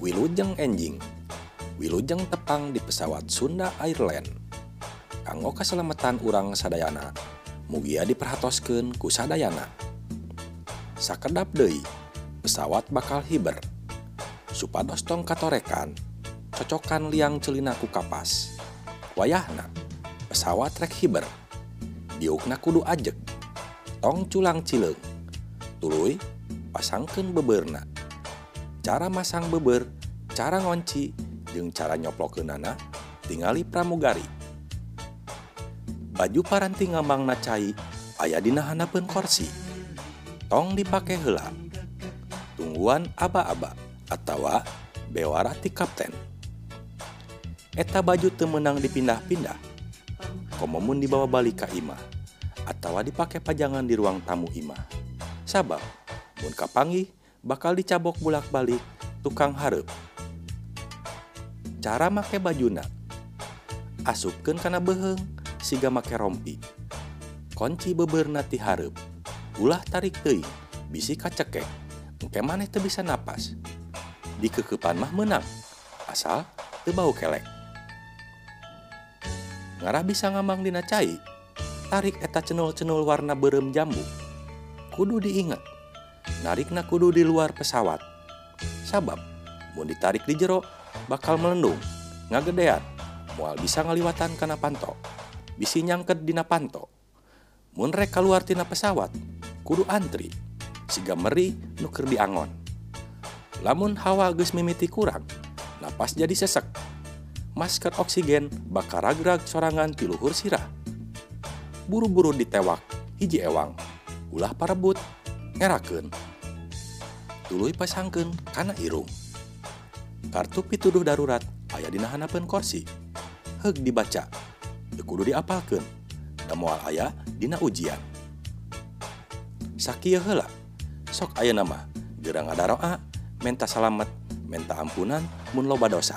Wilujeng enjing. Wilujeng tepang di pesawat Sunda Airline kanggo keselamatan urang Sadayana Mugia diperhatoskeun ku Sadayana. Sakedap deui pesawat bakal hiber. Supados tong katorekan cocokan liang celina ku kapas. Wayahna pesawat rek hiber. Diukna kudu ajek. Tong culang cileung tuluy pasangkeun beberna cara masang beber, cara ngonci, jeung cara nyoplokeunana tingali pramugari. Baju paranti ngambangna cai aya dina handapkeun korsi. Tong dipake heula. Tungguan aba-aba atawa bewara ti kapten. Eta baju temenang dipindah-pindah. Komomun dibawa balik ka imah atawa dipakai pajangan di ruang tamu imah. Sabab, mun kapangi bakal dicabok bulak-balik tukang hareup. Cara make bajuna. Asupkeun kana beheng siga make rompi. Kunci bebeurna ti hareup. Ulah tarik teuing, bisi kacekek. Engke maneh teu bisa napas. Dikekepan mah menang, asal teu bau kelek. Ngarah bisa ngamang dina cai, tarik eta cenul-cenul warna berem jambu. Kudu diingat, narikna kudu di luar pesawat. Sabab mau ditarik di jero bakal melendung ngagedean mual bisa ngaliwatan kana panto. Bisi nyangket dina panto. Mun rek keluar tina pesawat kudu antri siga meri nuker di angon lamun hawa geus mimiti kurang napas jadi sesek. Masker oksigen bakal ragrag sorangan ti luhur sirah. Buru-buru ditewak hiji ewang ulah parebut ngerakeun. Tuluy pasangkeun kana irung kartu pituduh darurat aya dina hanapeun korsi Heug dibaca kudu diapalkeun. Da moal aya dina ujian Sakieu heula. sok aya nama gerang ngadaroa, menta salamet menta ampunan mun loba dosa